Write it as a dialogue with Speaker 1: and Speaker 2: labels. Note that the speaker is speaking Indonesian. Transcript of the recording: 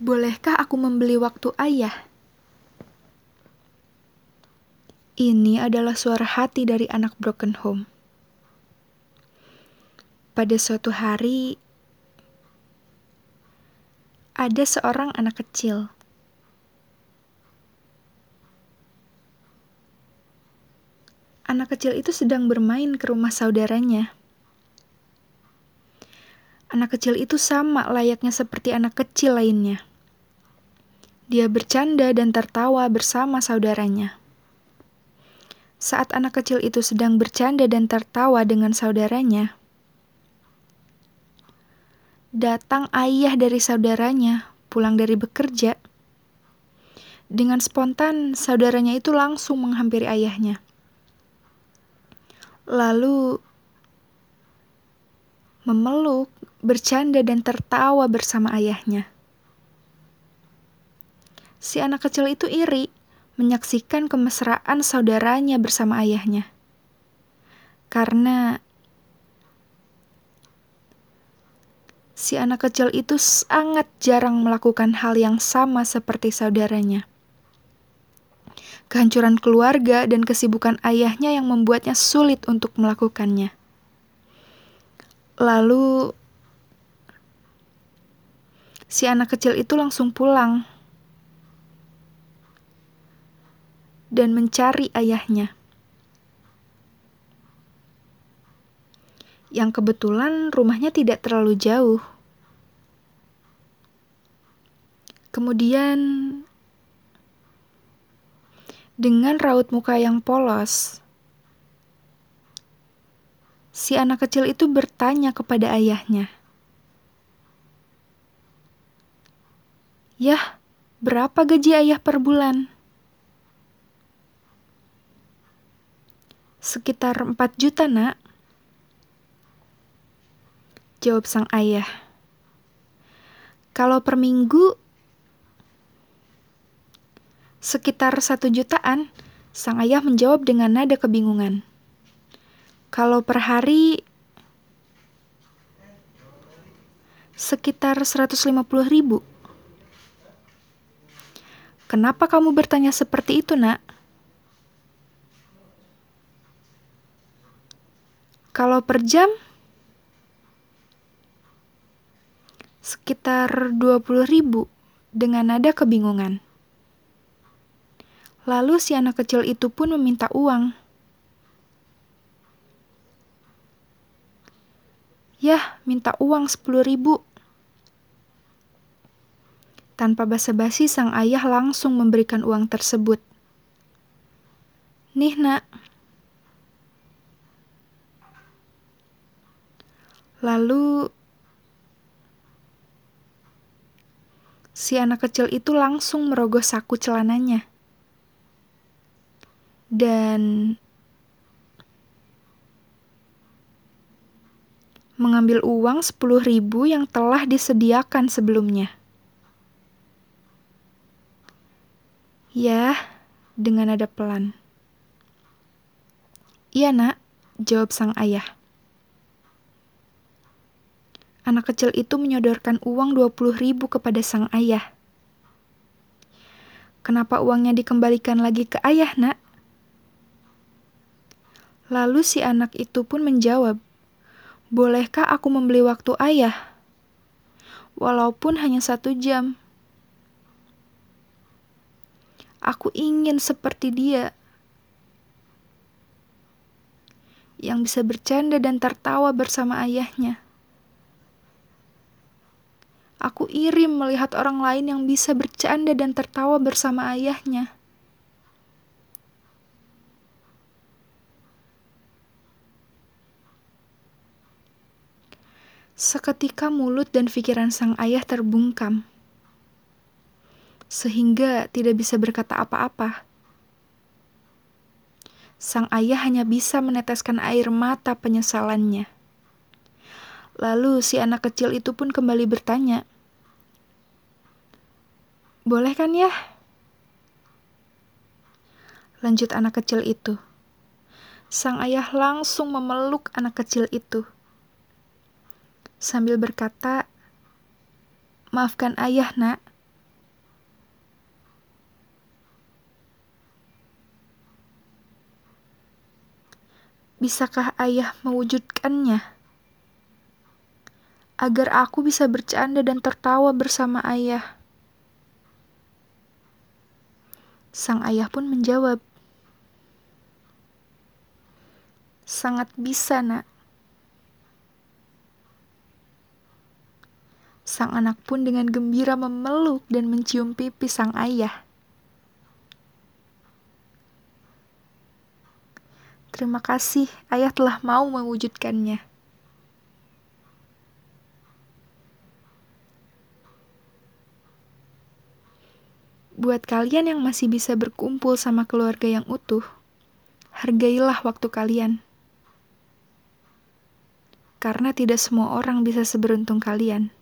Speaker 1: Bolehkah aku membeli waktu ayah? Ini adalah suara hati dari anak broken home. Pada suatu hari, ada seorang anak kecil. Anak kecil itu sedang bermain ke rumah saudaranya. Anak kecil itu sama layaknya seperti anak kecil lainnya. Dia bercanda dan tertawa bersama saudaranya. Saat anak kecil itu sedang bercanda dan tertawa dengan saudaranya, datang ayah dari saudaranya pulang dari bekerja. Dengan spontan, saudaranya itu langsung menghampiri ayahnya. Lalu memeluk, bercanda, dan tertawa bersama ayahnya. Si anak kecil itu iri menyaksikan kemesraan saudaranya bersama ayahnya. Karena si anak kecil itu sangat jarang melakukan hal yang sama seperti saudaranya. Kehancuran keluarga dan kesibukan ayahnya yang membuatnya sulit untuk melakukannya. Lalu, si anak kecil itu langsung pulang dan mencari ayahnya. Yang kebetulan rumahnya tidak terlalu jauh. Kemudian, dengan raut muka yang polos, si anak kecil itu bertanya kepada ayahnya, "Yah, berapa gaji ayah per bulan?" Sekitar 4 juta, nak. Jawab sang ayah. Kalau per minggu, sekitar satu jutaan, sang ayah menjawab dengan nada kebingungan. Kalau per hari, sekitar 150 ribu. Kenapa kamu bertanya seperti itu, nak? Kalau per jam, sekitar 20 ribu dengan nada kebingungan. Lalu si anak kecil itu pun meminta uang. Yah, minta uang 10 ribu. Tanpa basa-basi sang ayah langsung memberikan uang tersebut. Nih nak, Lalu si anak kecil itu langsung merogoh saku celananya. Dan mengambil uang sepuluh ribu yang telah disediakan sebelumnya. Ya, dengan nada pelan. Iya nak, jawab sang ayah. Anak kecil itu menyodorkan uang 20 ribu kepada sang ayah. Kenapa uangnya dikembalikan lagi ke ayah, nak? Lalu si anak itu pun menjawab, Bolehkah aku membeli waktu ayah? Walaupun hanya satu jam. Aku ingin seperti dia. Yang bisa bercanda dan tertawa bersama ayahnya. Aku iri melihat orang lain yang bisa bercanda dan tertawa bersama ayahnya. Seketika mulut dan pikiran sang ayah terbungkam, sehingga tidak bisa berkata apa-apa. Sang ayah hanya bisa meneteskan air mata penyesalannya. Lalu si anak kecil itu pun kembali bertanya, boleh kan ya? Lanjut anak kecil itu. Sang ayah langsung memeluk anak kecil itu. Sambil berkata, Maafkan ayah, nak. bisakah ayah mewujudkannya? Agar aku bisa bercanda dan tertawa bersama ayah. Sang ayah pun menjawab, Sangat bisa, nak. Sang anak pun dengan gembira memeluk dan mencium pipi sang ayah. Terima kasih, ayah telah mau mewujudkannya. Buat kalian yang masih bisa berkumpul sama keluarga yang utuh, hargailah waktu kalian. Karena tidak semua orang bisa seberuntung kalian.